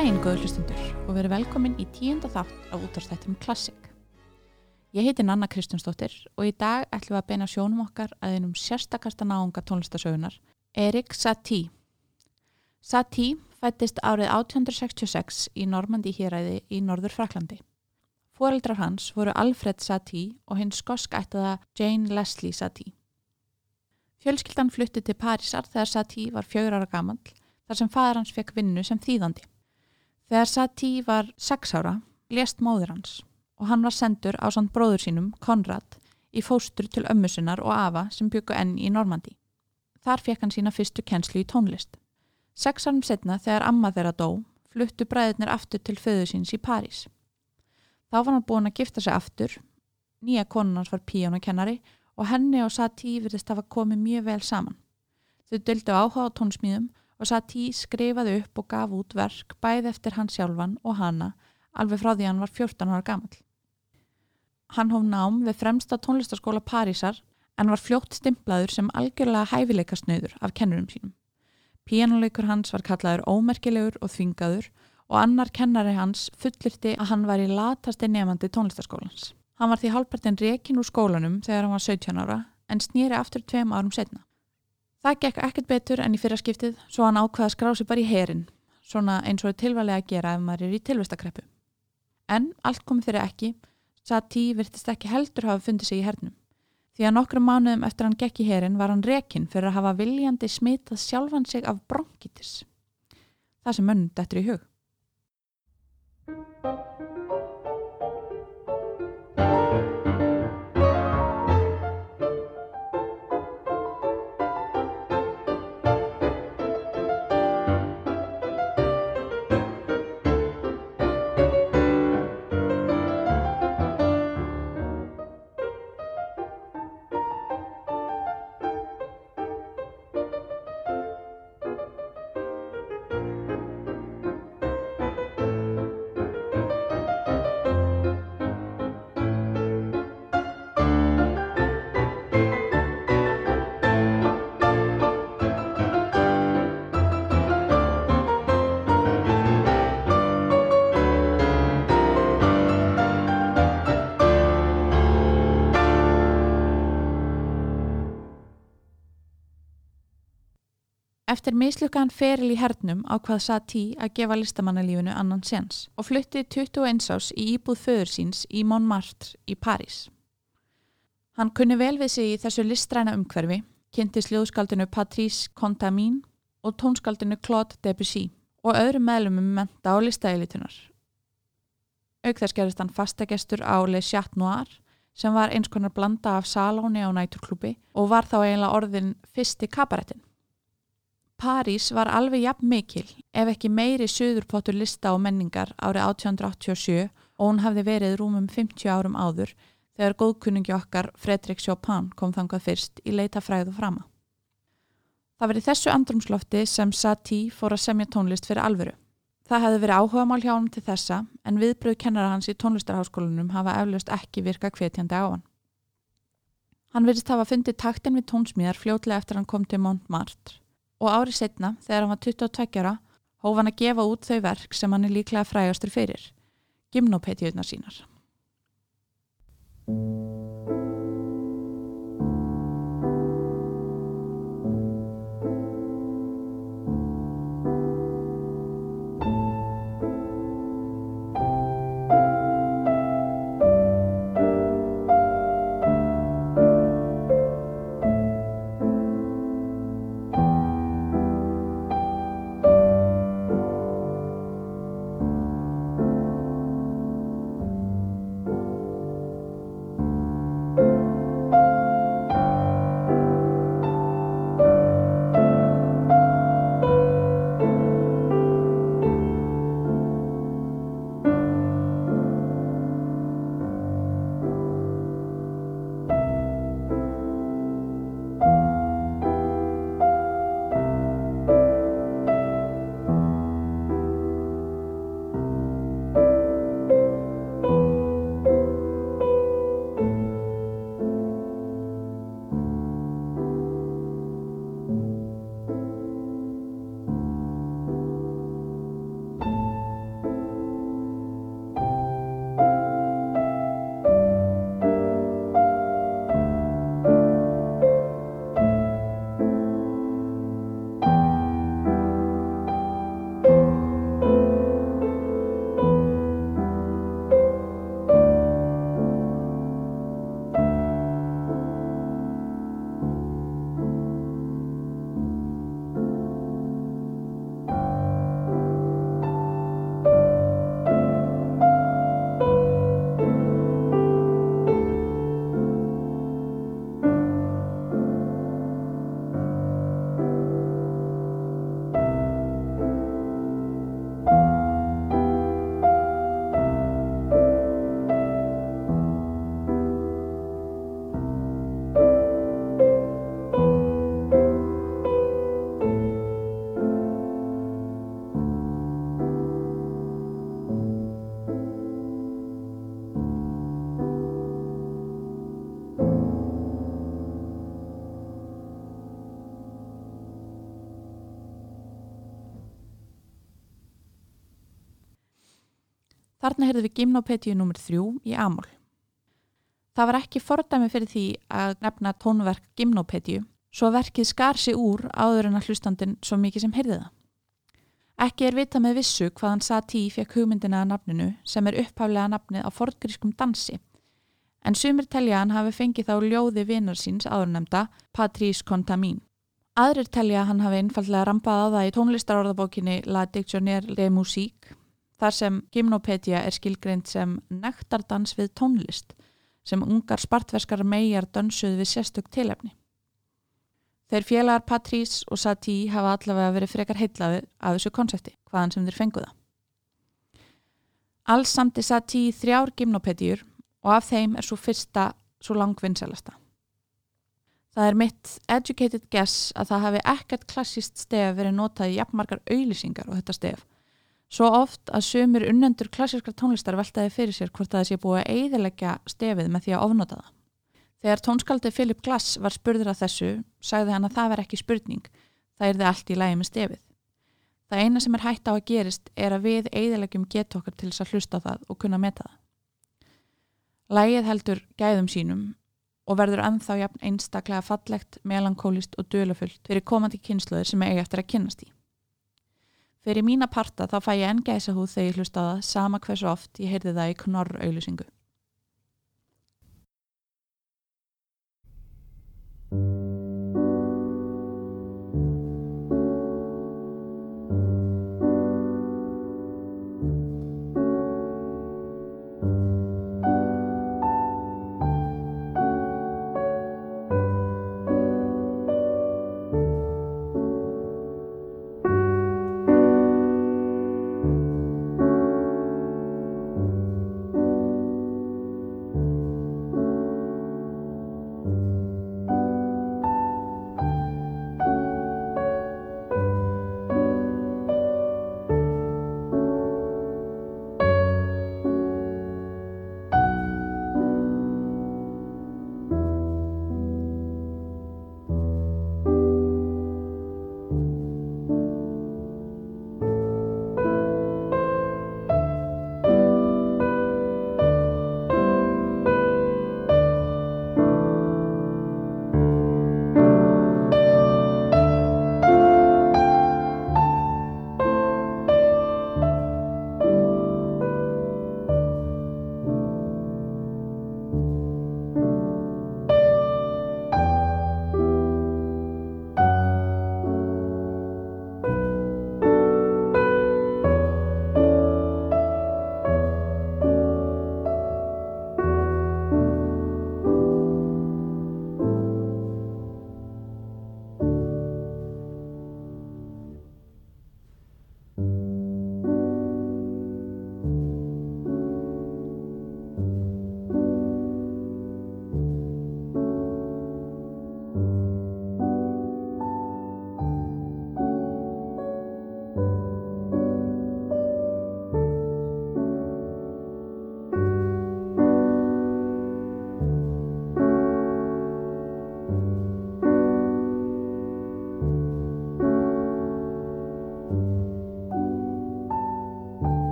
daginn, góður hlustundur, og verið velkomin í tíunda þátt af útvarstættum Klassik. Ég heiti Nanna Kristjánsdóttir og í dag ætlum við að beina sjónum okkar að einum sérstakasta náunga tónlistasögunar, Erik Satie. Satie fættist árið 1866 í Normandi hýræði í Norður Fraklandi. Fóreldrar hans voru Alfred Satie og hinn skoskættaða Jane Leslie Satie. Fjölskyldan flutti til Parísar þegar Satie var fjögur ára gamall þar sem fadur hans fekk vinnu sem þýðandi. Þegar Satie var sex ára, lést móður hans og hann var sendur á samt bróður sínum, Konrad, í fóstur til ömmusinnar og afa sem byggu enn í Normandi. Þar fekk hann sína fyrstu kennslu í tónlist. Sex árum setna, þegar amma þeirra dó, fluttu bræðirnir aftur til föðu síns í París. Þá var hann búin að gifta sig aftur, nýja konun hans var píjónakennari og henni og Satie virðist hafa komið mjög vel saman. Þau döldu áhuga á tónsmíðum og Satie skrifaði upp og gaf út verk bæði eftir hann sjálfan og hana alveg frá því hann var 14 ára gammal. Hann hóf nám við fremsta tónlistaskóla Parísar en var fljótt stimplaður sem algjörlega hæfileikasnöður af kennurum sínum. Píjánuleikur hans var kallaður ómerkilegur og þvingaður og annar kennari hans fullirti að hann var í latasti nefandi tónlistaskólans. Hann var því hálpartin rekin úr skólanum þegar hann var 17 ára en snýri aftur tveim árum setna. Það gekk ekkert betur enn í fyrra skiptið svo hann ákvaða að skrá sig bara í herin, svona eins og tilvælega að gera ef maður er í tilvistakreppu. En allt komið fyrir ekki, Satie virtist ekki heldur hafa fundið sig í hernum. Því að nokkrum mánuðum eftir hann gekk í herin var hann rekin fyrir að hafa viljandi smitað sjálfan sig af bronkitis. Það sem mönnum dættur í hug. Eftir mislukkaðan feril í hernum ákvað Satie að gefa listamannalífinu annan séns og flutti 21 ás í íbúð föður síns í Montmartre í París. Hann kunni vel við sig í þessu listræna umhverfi, kynnti sljóðskaldinu Patrice Contamine og tónskaldinu Claude Debussy og öðrum meðlumum menta á listaeilitunar. Auk þess gerist hann fastagestur á Le Chat Noir sem var eins konar blanda af salóni á næturklúpi og var þá eiginlega orðin fyrsti kabarettin. París var alveg jafn mikil ef ekki meiri söðurpottur lista og menningar árið 1887 og hún hafði verið rúmum 50 árum áður þegar góðkunningi okkar Fredrik Chopin kom þangað fyrst í leita fræðu frama. Það verið þessu andrumslofti sem Satie fór að semja tónlist fyrir alvöru. Það hefði verið áhuga mál hjá hann til þessa en viðbröð kennara hans í tónlistarháskólanum hafa eflaust ekki virka hvetjandi á hann. Hann virðist hafa fundið taktin við tónsmíðar fljótlega eftir hann kom til Montmartre og árið setna, þegar hann var 22 ára, hóf hann að gefa út þau verk sem hann er líklega frægastur fyrir, gymnopetiðunar sínar. Þarna heyrðum við gimnopedíu nr. 3 í Amól. Það var ekki fordæmi fyrir því að nefna tónverk gimnopedíu svo verkið skar sig úr áður en að hlustandin svo mikið sem heyrði það. Ekki er vita með vissu hvaðan Satí fekk hugmyndina að nafninu sem er upphaflega nafnið á fortgrískum dansi en sumir telja hann hafi fengið þá ljóði vinar síns áðurnemda Patrís Contamín. Aðrir telja hann hafi einfallega rampað á það í tónlistarorðabókinni La Dictionnaire de Musique þar sem gymnopedia er skilgreint sem nektardans við tónlist sem ungar spartverskar megar dansuð við sérstök tilefni. Þeir félagar Patrís og Satí hafa allavega verið frekar heitlaðið af þessu konsepti, hvaðan sem þeir fenguða. Alls samti Satí þrjár gymnopedjur og af þeim er svo fyrsta svo langvinnselasta. Það er mitt educated guess að það hafi ekkert klassíst stef verið notað í jafnmarkar auðlýsingar og þetta stef. Svo oft að sömur unnendur klassískar tónlistar veltaði fyrir sér hvort það sé búið að eiðilegja stefið með því að ofnota það. Þegar tónskaldið Philip Glass var spurður af þessu, sagði hann að það var ekki spurning, það er þið allt í lægi með stefið. Það eina sem er hægt á að gerist er að við eiðilegjum geta okkar til þess að hlusta það og kunna meta það. Lægið heldur gæðum sínum og verður anþá jafn einstaklega fallegt, melankólist og dölufullt fyrir komandi kynsluður sem eiga eftir að kynast í. Fyrir mína parta þá fæ ég enn gæsa húð þegar ég hlusta á það sama hversu oft ég heyrði það í knorr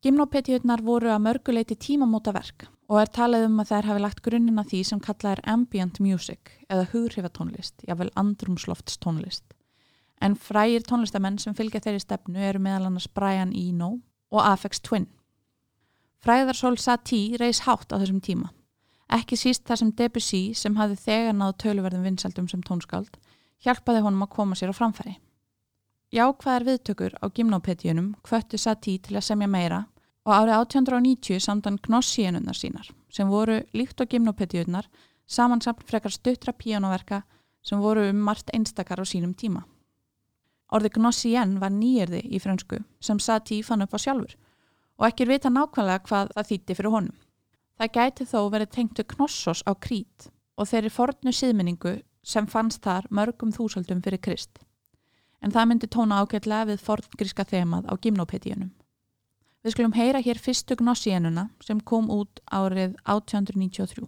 Gimnopedíunar voru að mörguleiti tímamóta verk og er talið um að þær hafi lagt grunnina því sem kallað er ambient music eða hugrifatónlist, jável andrumsloftstónlist. En frægir tónlistamenn sem fylgja þeirri stefnu eru meðal annars Brian Eno og Afex Twin. Fræðarsól Satie reys hátt á þessum tíma. Ekki síst þar sem Debussy sem hafði þegar náðu töluverðum vinsaldum sem tónskáld hjálpaði honum að koma sér á framfæri. Jákvæðar viðtökur á gimnopedíunum kvöttu Satie til að semja meira og árið 1890 samtan Gnossíenunnar sínar sem voru líkt á gimnopedíunar samansamt frekar stuttra píjónaverka sem voru um margt einstakar á sínum tíma. Orði Gnossien var nýjörði í fransku sem Satie fann upp á sjálfur og ekki er vita nákvæmlega hvað það þýtti fyrir honum. Það gæti þó verið tengtu Knossos á Krít og þeirri fornu síðminningu sem fannst þar mörgum þúsaldum fyrir Krist. En það myndi tóna ágætlega við forngríska þemað á gimnopedíunum. Við skulum heyra hér fyrstu Gnossienuna sem kom út árið 1893.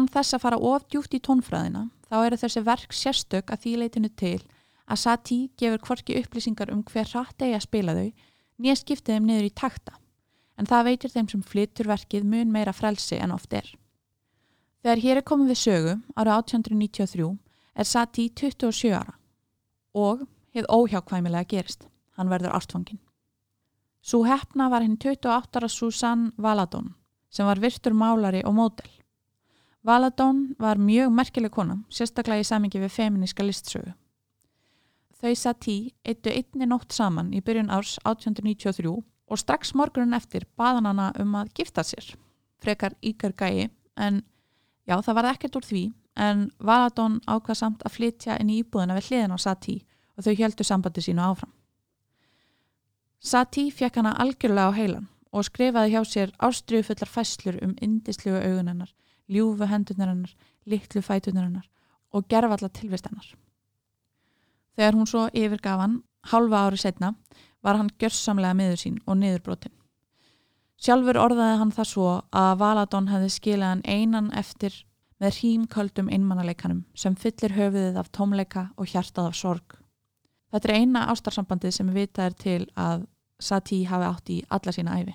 Án þess að fara of djúft í tónfræðina þá eru þessi verk sérstök að því leitinu til að Satie gefur hvorki upplýsingar um hver hratt eigi að spila þau nýja skiptið þeim niður í takta en það veitir þeim sem flyttur verkið mun meira frelsi en oft er. Þegar hér er komið við sögu ára 1893 er Satie 27 ára og hefð óhjákvæmilega gerist. hann verður ástfangin. Svo hefna var hinn 28 ára Susanne Valadon sem var virtur málari og módel. Valadon var mjög merkileg kona, sérstaklega í samingi við feminíska listsögu. Þau Satie eittu einni nótt saman í byrjun árs 1893 og strax morgunin eftir baðan hana um að gifta sér. Frekar ykkur gæi en já það var ekkert úr því en Valadon ákvað samt að flytja inn í íbúðina við hliðin á Satie og þau heldu sambandi sínu áfram. Satie fekk hana algjörlega á heilan og skrifaði hjá sér ástriðufullar fæslur um indislugu augunennar, ljúfu hendunarinnar, litlu fætunarinnar og gerfalla tilvistennar. Þegar hún svo yfirgaf hann, halva ári setna, var hann gjörsamlega miður sín og niðurbrotin. Sjálfur orðaði hann það svo að Valadon hefði skilað hann einan eftir með hrímköldum einmannaleikanum sem fyllir höfuðið af tómleika og hjartað af sorg. Þetta er eina ástarsambandið sem vitað er til að Satie hafi átt í alla sína æfi.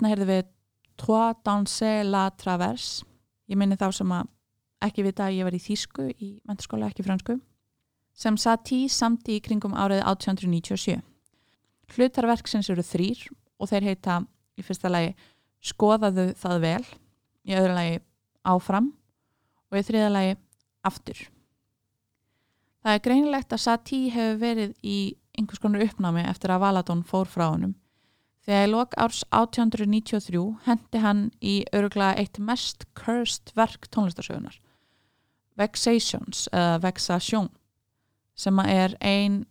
Hérna heyrðum við Trois Danse la Traverse. Ég minni þá sem að ekki vita að ég var í Þýsku í menturskóla, ekki fransku. Sem Satie samti í kringum árið 1897. Hlutarverksins eru þrýr og þeir heita í fyrsta lagi Skoðaðu það vel, í öðru lagi Áfram og í þriða lagi Aftur. Það er greinilegt að Satie hefur verið í einhvers konar uppnámi eftir að Valadón fór frá honum Þegar í lok árs 1893 hendi hann í öruglega eitt mest cursed verk tónlistarsögunar, Vexations eða Vexation, sem er ein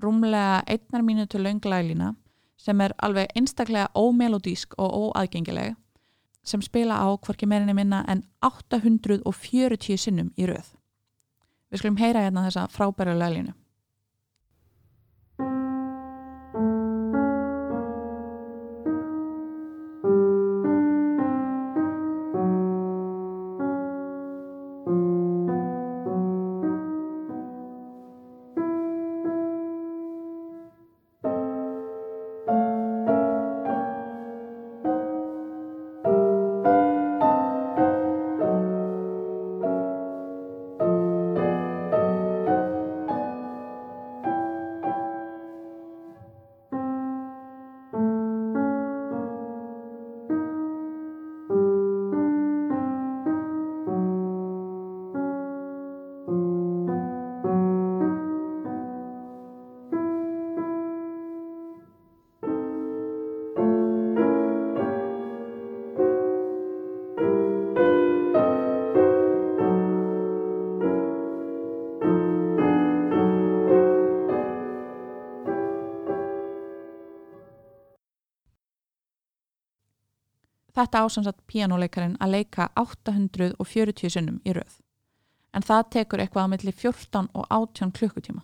rúmlega einnar mínutu launglælina sem er alveg einstaklega ómelodísk og óaðgengileg sem spila á hvorki meirinni minna en 840 sinnum í rauð. Við skulum heyra hérna þessa frábæra lælinu. Þetta ásansat píjánuleikarin að leika 840 sinnum í rauð. En það tekur eitthvað á milli 14 og 18 klukkutíma.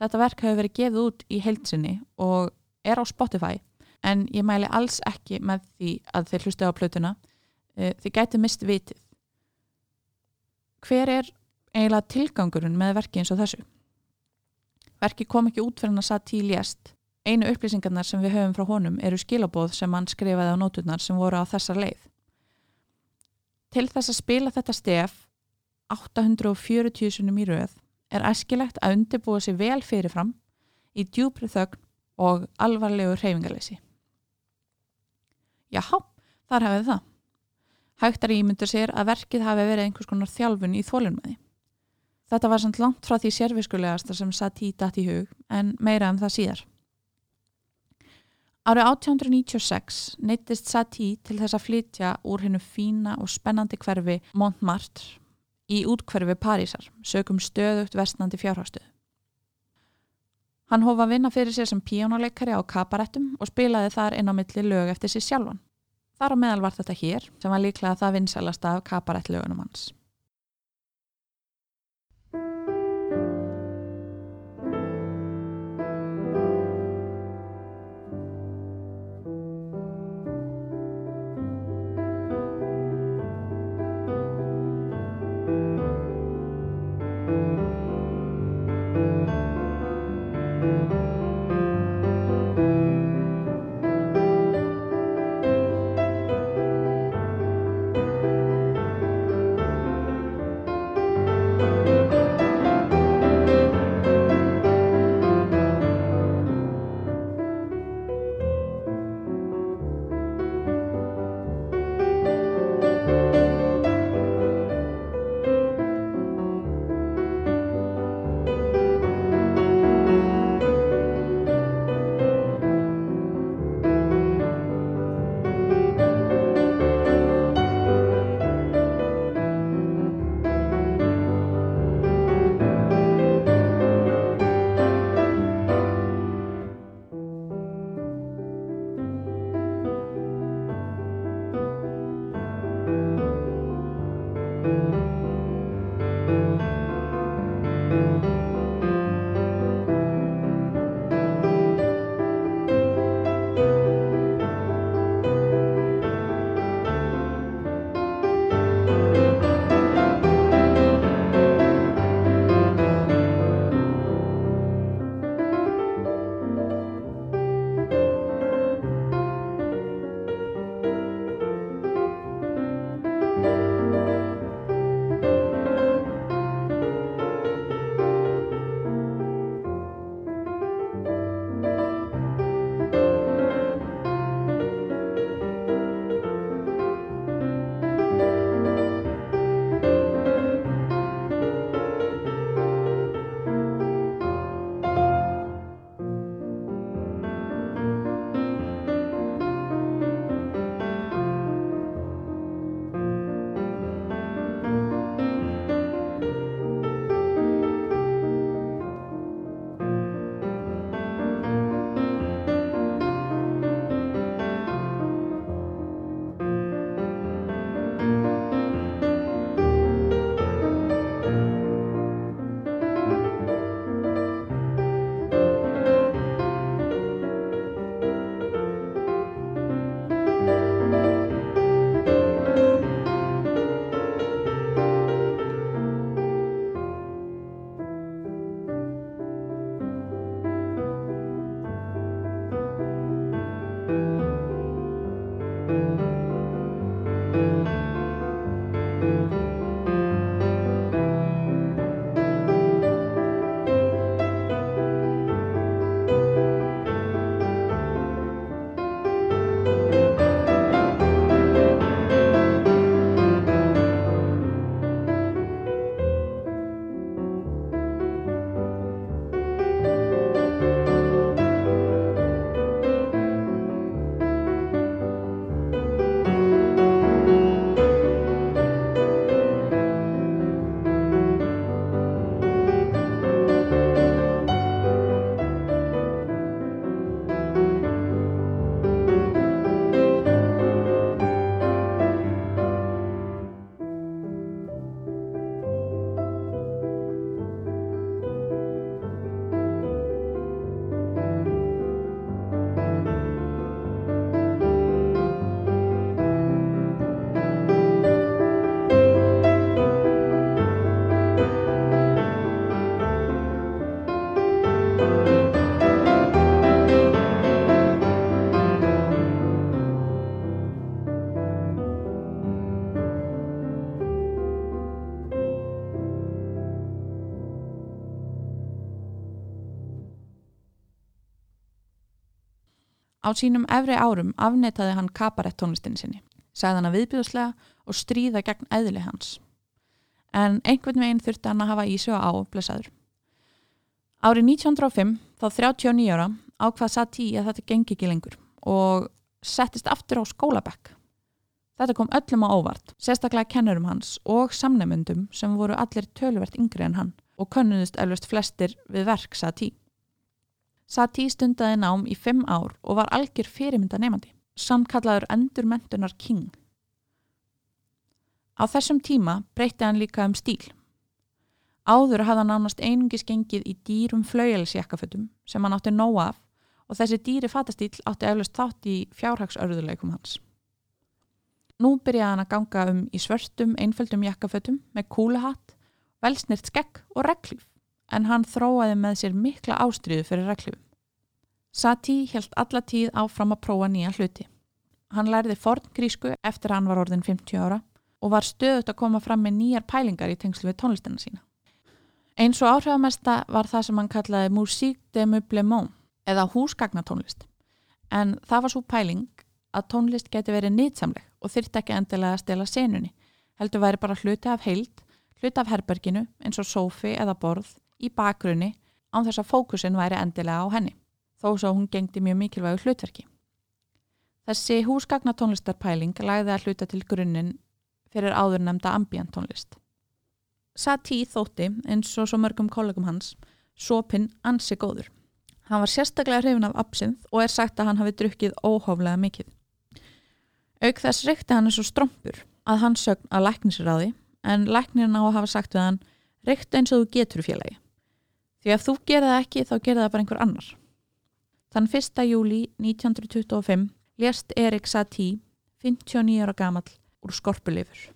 Þetta verk hefur verið gefið út í heilsinni og er á Spotify en ég mæli alls ekki með því að þeir hlustu á plötuna. Eh, þið gæti mist vitið. Hver er eiginlega tilgangurinn með verki eins og þessu? Verki kom ekki út fyrir hann að satt í lést Einu upplýsingarnar sem við höfum frá honum eru skilabóð sem hann skrifaði á nóturnar sem voru á þessar leið. Til þess að spila þetta stef 840 sunum í rauð er æskilegt að undirbúa sér vel fyrirfram í djúbri þögn og alvarlegu hreyfingalesi. Jáhá, þar hafið það. Hægtar ímyndur sér að verkið hafi verið einhvers konar þjálfun í þólunmaði. Þetta var samt langt frá því sérfiskulegasta sem satt í datt í hug en meira en um það síðar. Árið 1896 neittist Satie til þess að flytja úr hennu fína og spennandi hverfi Montmartre í útkverfi Parísar, sögum stöðugt vestnandi fjárhástöð. Hann hófa að vinna fyrir sér sem píjónuleikari á kabarettum og spilaði þar inn á milli lög eftir sér sjálfan. Þar á meðal var þetta hér sem var líklega það vinsælast af kabarettlögunum hans. Á sínum efri árum afnetaði hann kabarett tónlistinni sinni, sagði hann að viðbjóðslega og stríða gegn eðli hans. En einhvern veginn þurfti hann að hafa í sig á blessaður. Árið 1905, þá 39 ára, ákvað Satie að þetta gengi ekki lengur og settist aftur á skólabekk. Þetta kom öllum á óvart, sérstaklega kennurum hans og samnefundum sem voru allir töluvert yngri en hann og könnuðust elvist flestir við verk Satie. Satie stundaði nám í fimm ár og var algjör fyrirmynda nefandi, samkallaður endurmentunar king. Á þessum tíma breytti hann líka um stíl. Áður hafði hann nánast einungis gengið í dýrum flauelsjakkafötum sem hann átti nóa af og þessi dýri fatastíl átti eflust þátt í fjárhagsörðuleikum hans. Nú byrjaði hann að ganga um í svörstum einföldum jakkafötum með kúlehatt, velsnirt skekk og reglíf en hann þróaði með sér mikla ástriðu fyrir reglífum. Satie held alla tíð áfram að prófa nýja hluti. Hann lærði forn grísku eftir hann var orðin 50 ára og var stöðut að koma fram með nýjar pælingar í tengslu við tónlistina sína. Eins og áhrifamesta var það sem hann kallaði Musique de Meublement eða húsgagnatónlist. En það var svo pæling að tónlist geti verið nýtsamleg og þyrtti ekki endilega að stela senunni. Heldur væri bara hluti af heild, hluti af herberginu eins og sófi eða borð í bakgrunni án þess að fókusin væri endilega á henni. Þó svo hún gengdi mjög mikilvægu hlutverki. Þessi húsgagnatónlistarpæling lagði að hluta til grunninn fyrir áður nefnda ambient tónlist. Satie þótti eins og svo mörgum kollegum hans sopinn ansi góður. Hann var sérstaklega hrifin af absinth og er sagt að hann hafi drukkið óhóflega mikið. Auk þess reykti hann eins og strompur að hann sögn að læknisráði en læknirinn á að hafa sagt við hann reykta eins og þú getur félagi. Því ef þú gerða það ekki þá gerða það bara einhver annar. Þann 1. júli 1925 lést Erik Satie 59 ára gamall úr skorpulifur.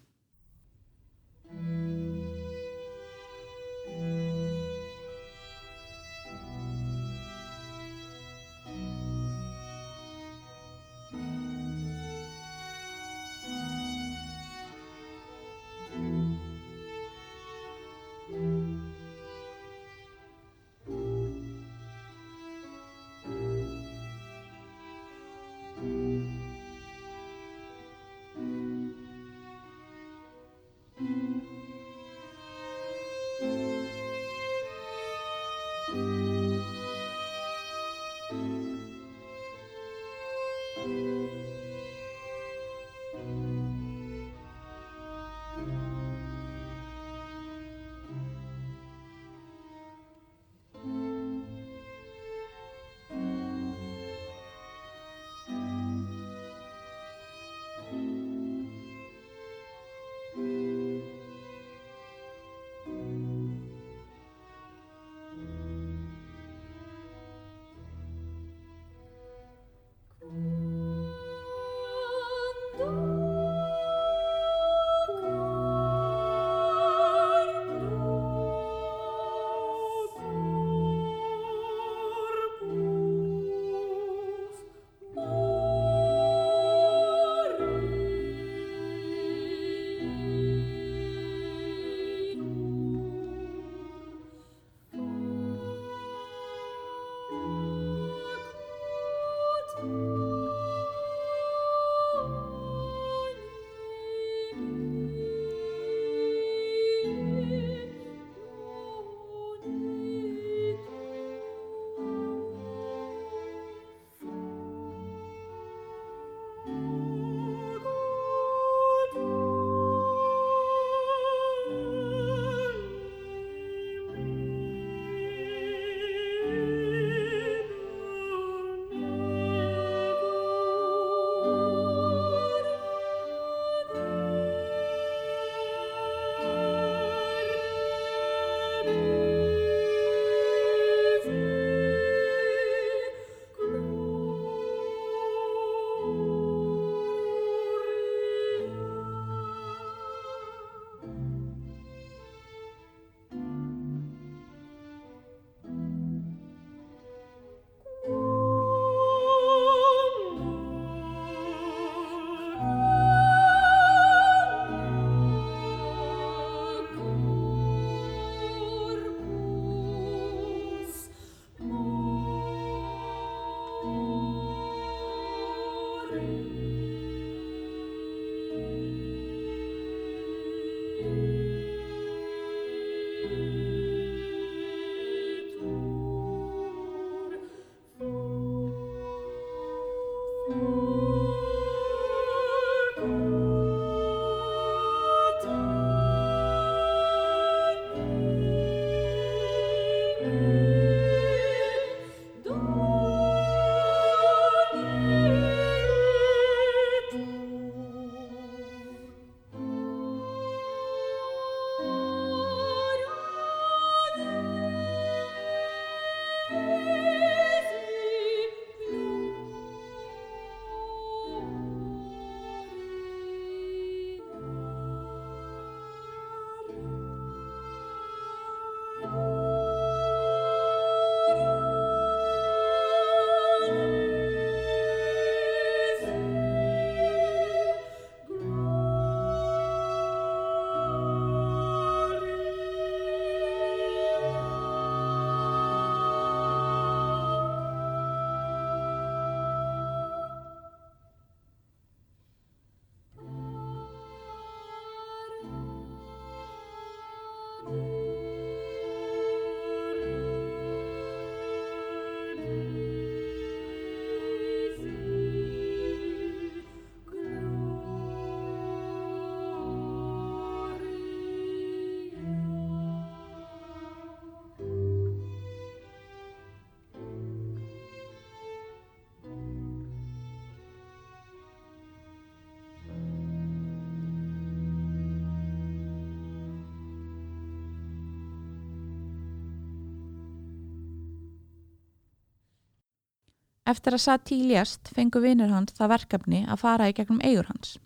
Eftir að Sati lést fengu vinur hans það verkefni að fara í gegnum eigur hans.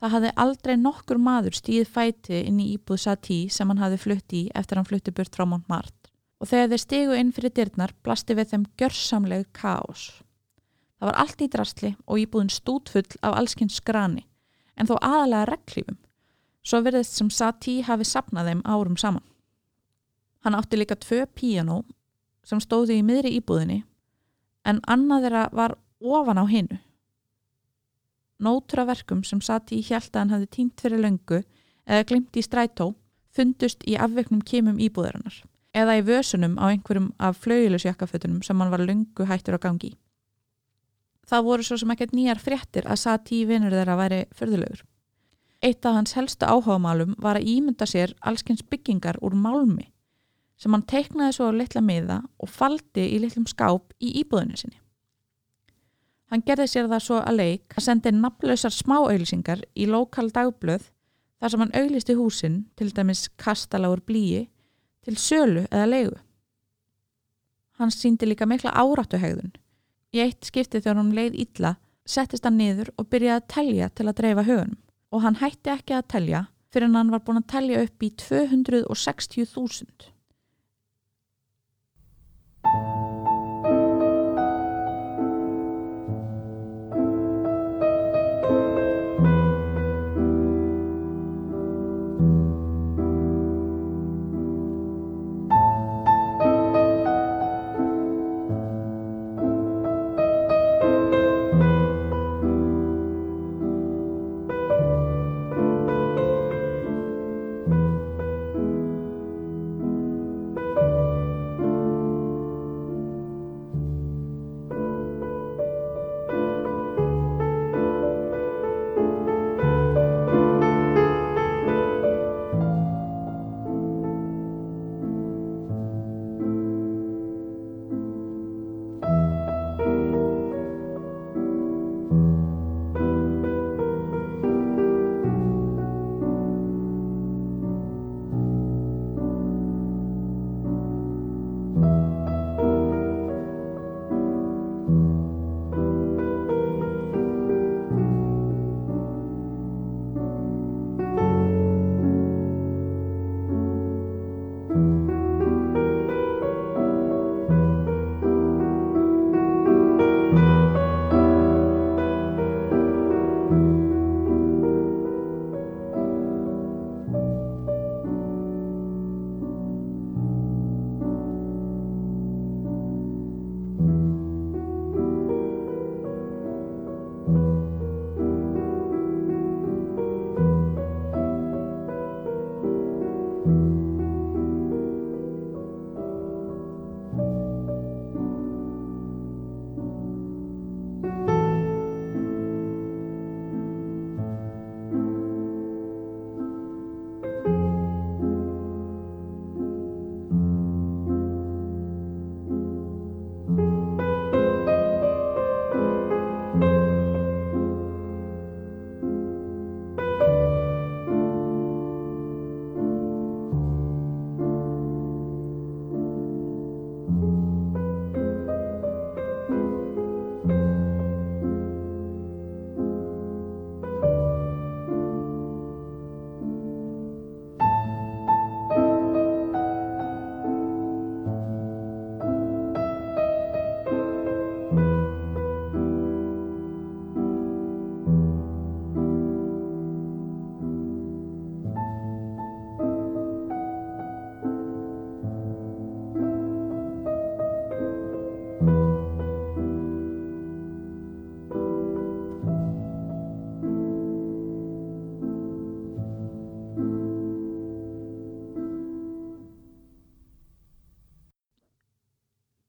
Það hafði aldrei nokkur maður stíð fæti inn í íbúð Sati sem hann hafði flutt í eftir hann flutti burt frá Montmartre og þegar þeir stigu inn fyrir dyrnar blasti við þeim gjörsamleg kaos. Það var allt í drastli og íbúðin stútfull af allskynns skrani en þó aðalega reglífum svo verðist sem Sati hafi sapnað þeim árum saman. Hann átti líka tvö píanó sem stóði í miðri íbúðinni en annað þeirra var ofan á hinnu. Nótur af verkum sem Sati í hjæltaðan hafði tímt fyrir löngu eða glimt í strætó fundust í afveiknum kemum íbúðarinnar eða í vösunum á einhverjum af flauilusjakkafötunum sem hann var löngu hættur á gangi. Það voru svo sem ekkert nýjar fréttir að Sati vinnur þeirra væri förðulegur. Eitt af hans helstu áhugamálum var að ímynda sér allskens byggingar úr málmi sem hann teiknaði svo á litla miða og faldi í litlum skáp í íbúðinu sinni. Hann gerði sér það svo að leik að sendi nafnlausar smáauðlýsingar í lokal dagblöð þar sem hann auðlisti húsin, til dæmis kastaláur blíi, til sölu eða leigu. Hann síndi líka mikla áráttuhegðun. Í eitt skipti þegar hann leið illa settist hann niður og byrjaði að telja til að dreifa högunum og hann hætti ekki að telja fyrir hann var búin að telja upp í 260.000.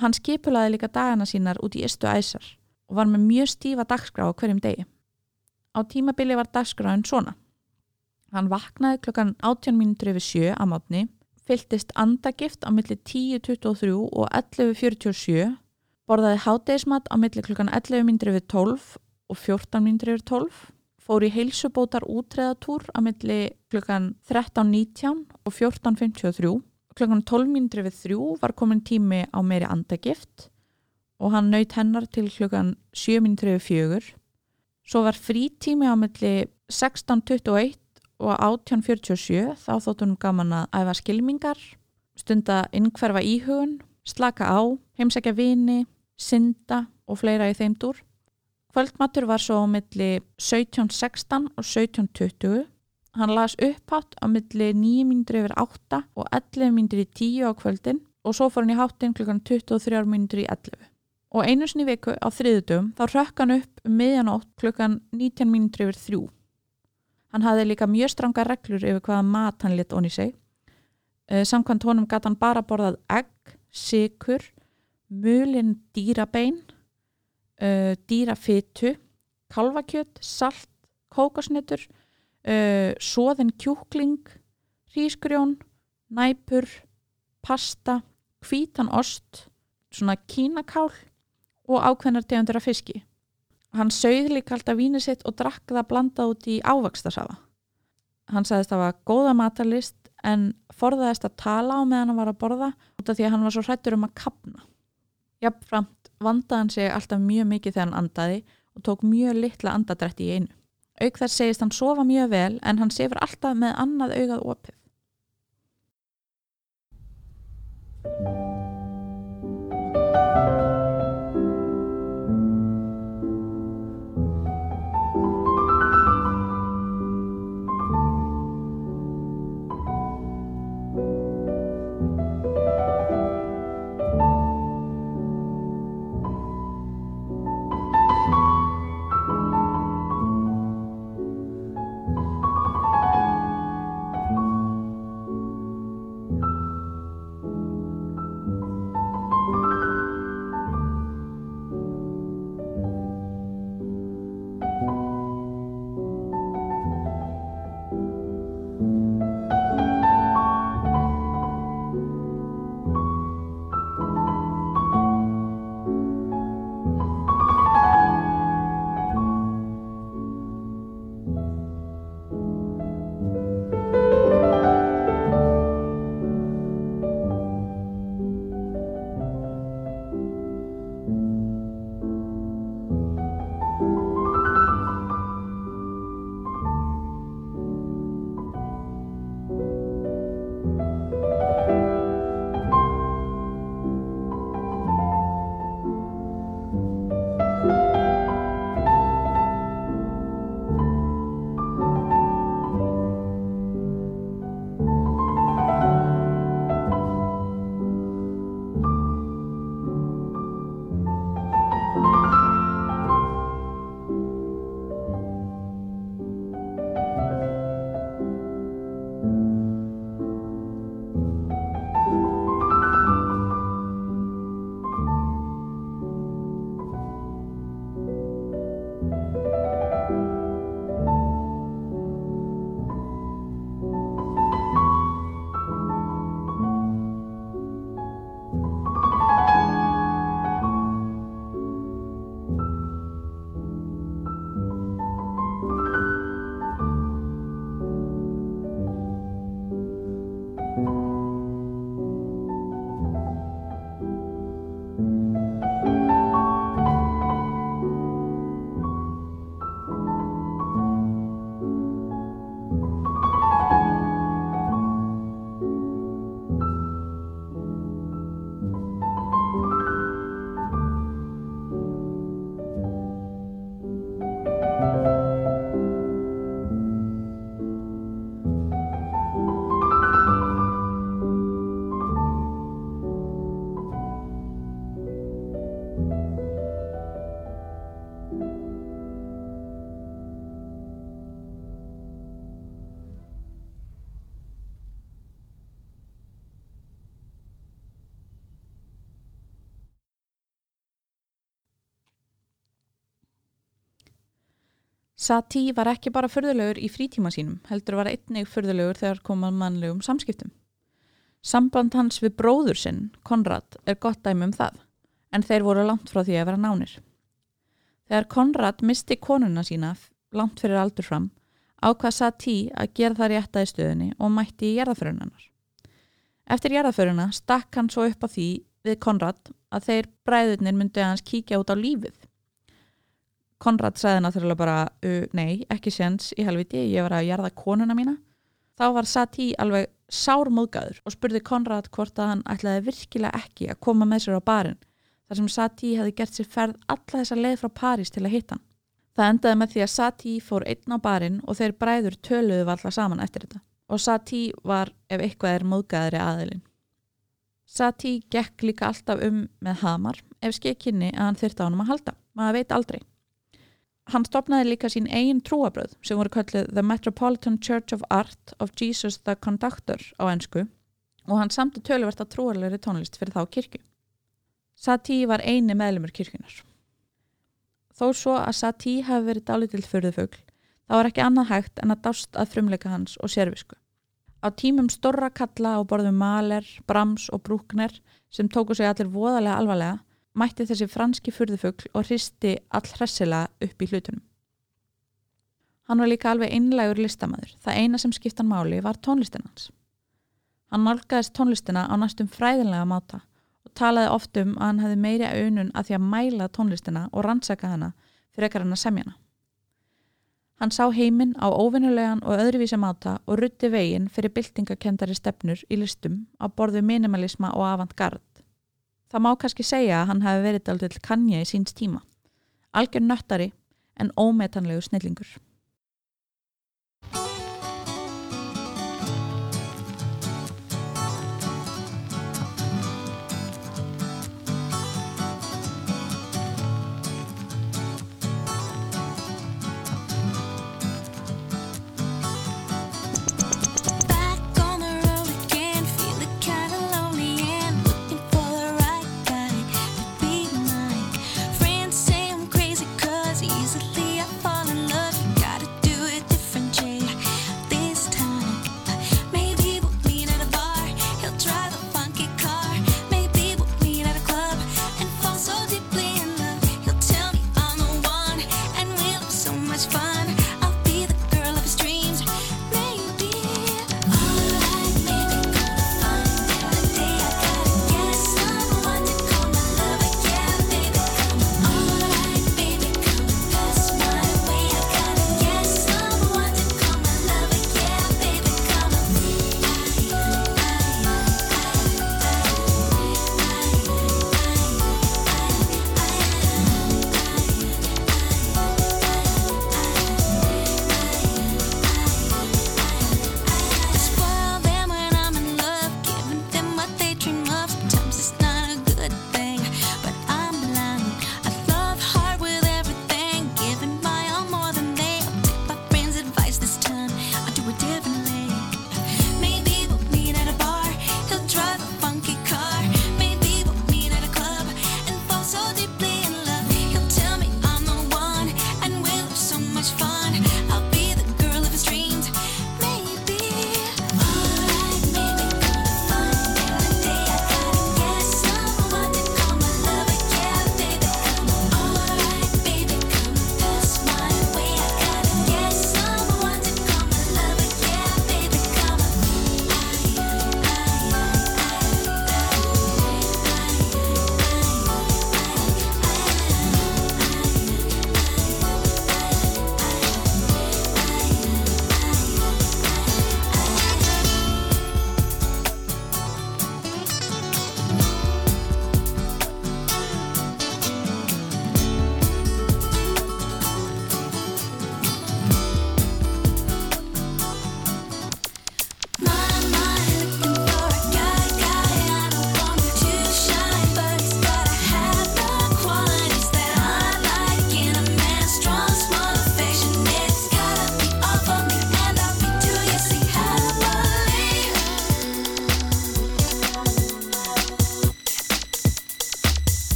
Hann skipulaði líka dagana sínar út í ystu æsar og var með mjög stífa dagskrá á hverjum degi. Á tímabili var dagskráin svona. Hann vaknaði klokkan 18 minútur yfir sjö á mátni, fylltist andagift á milli 10.23 og 11.47, borðaði hátegismat á milli klokkan 11 minútur yfir 12 og 14 minútur yfir 12, fór í heilsubótar útreðatúr á milli klokkan 13.19 og 14.53 klokkan 12 mínútur við þrjú var komin tími á meiri andagift og hann naut hennar til klukkan 7.34 svo var frítími á milli 16.21 og 18.47 þá þóttunum gaman að æfa skilmingar stunda innkverfa íhugun slaka á, heimsækja vini synda og fleira í þeim dúr. Kvöldmatur var svo á milli 17.16 og 17.20 hann las upphátt á milli 9.08 og 11.10 á kvöldin og svo fór hann í háttin klukkan 23.11 og einu sinni viku á þriðutum þá rökk hann upp um miðjanótt klukkan 19.03 hann hafði líka mjög stranga reglur yfir hvaða mat hann lit onni sig. Uh, samkvæmt honum gæti hann bara borðað egg, sikur mulin dýrabein uh, dýrafytu kalvakjött, salt kókosnetur uh, soðin kjúkling rísgrjón næpur pasta, hvítan ost svona kínakál og ákveðnar tegundur af fiski. Hann sögð líka alltaf vínið sitt og drakk það blandað út í ávakstasafa. Hann sagðist að það var góða matalist en forðaðist að tala á meðan hann var að borða út af því að hann var svo hrættur um að kapna. Jafnframt vandaði hann sig alltaf mjög mikið þegar hann andaði og tók mjög litla andadrætti í einu. Auk þar segist hann sofa mjög vel en hann sefur alltaf með annað augað opið. Sati var ekki bara förðulegur í frítíma sínum, heldur var einnig förðulegur þegar komað mannlegum samskiptum. Samband hans við bróður sinn, Konrad, er gott dæmi um það, en þeir voru langt frá því að vera nánir. Þegar Konrad misti konuna sína langt fyrir aldur fram, ákvað Sati að gera það rétta í stöðinni og mætti í gerðaförunarnar. Eftir gerðaföruna stakk hann svo upp á því við Konrad að þeir bræðurnir myndi að hans kíkja út á lífið. Konrad sagði náttúrulega bara, uh, nei, ekki séns í helviti, ég var að jarða konuna mína. Þá var Sati alveg sármóðgæður og spurði Konrad hvort að hann ætlaði virkilega ekki að koma með sér á barinn þar sem Sati hefði gert sér ferð alla þessa leið frá París til að hitta hann. Það endaði með því að Sati fór einn á barinn og þeir bræður töluðu valla saman eftir þetta og Sati var ef eitthvað er móðgæðri aðilinn. Sati gekk líka alltaf um með hamar ef skekkinni að hann þurfti á hann að halda, maður veit aldrei. Hann stopnaði líka sín eigin trúabröð sem voru kallið The Metropolitan Church of Art of Jesus the Conductor á ennsku og hann samti töluvert að trúarleiri tónlist fyrir þá kirkju. Sati var eini meðlumur kirkjunar. Þó svo að Sati hafi verið dálítill förðufögl, þá var ekki annað hægt en að dást að frumleika hans og sérvisku. Á tímum storra kalla á borðum Maler, Brahms og Bruckner sem tóku sig allir voðalega alvarlega mætti þessi franski fyrðufugl og hristi all hressilega upp í hlutunum. Hann var líka alveg einlegur listamæður. Það eina sem skiptan máli var tónlistinans. Hann nálgæðist tónlistina á næstum fræðinlega máta og talaði oft um að hann hefði meiri auðnun að því að mæla tónlistina og rannsaka hana fyrir ekkar hann að semja hana. Hann sá heiminn á óvinnulegan og öðruvísi máta og rutti veginn fyrir byltingakendari stefnur í listum á borðu minimalisma og avantgard. Það má kannski segja að hann hefði verið aldrei kannja í síns tíma. Algjör nöttari en ómetanlegu snillingur.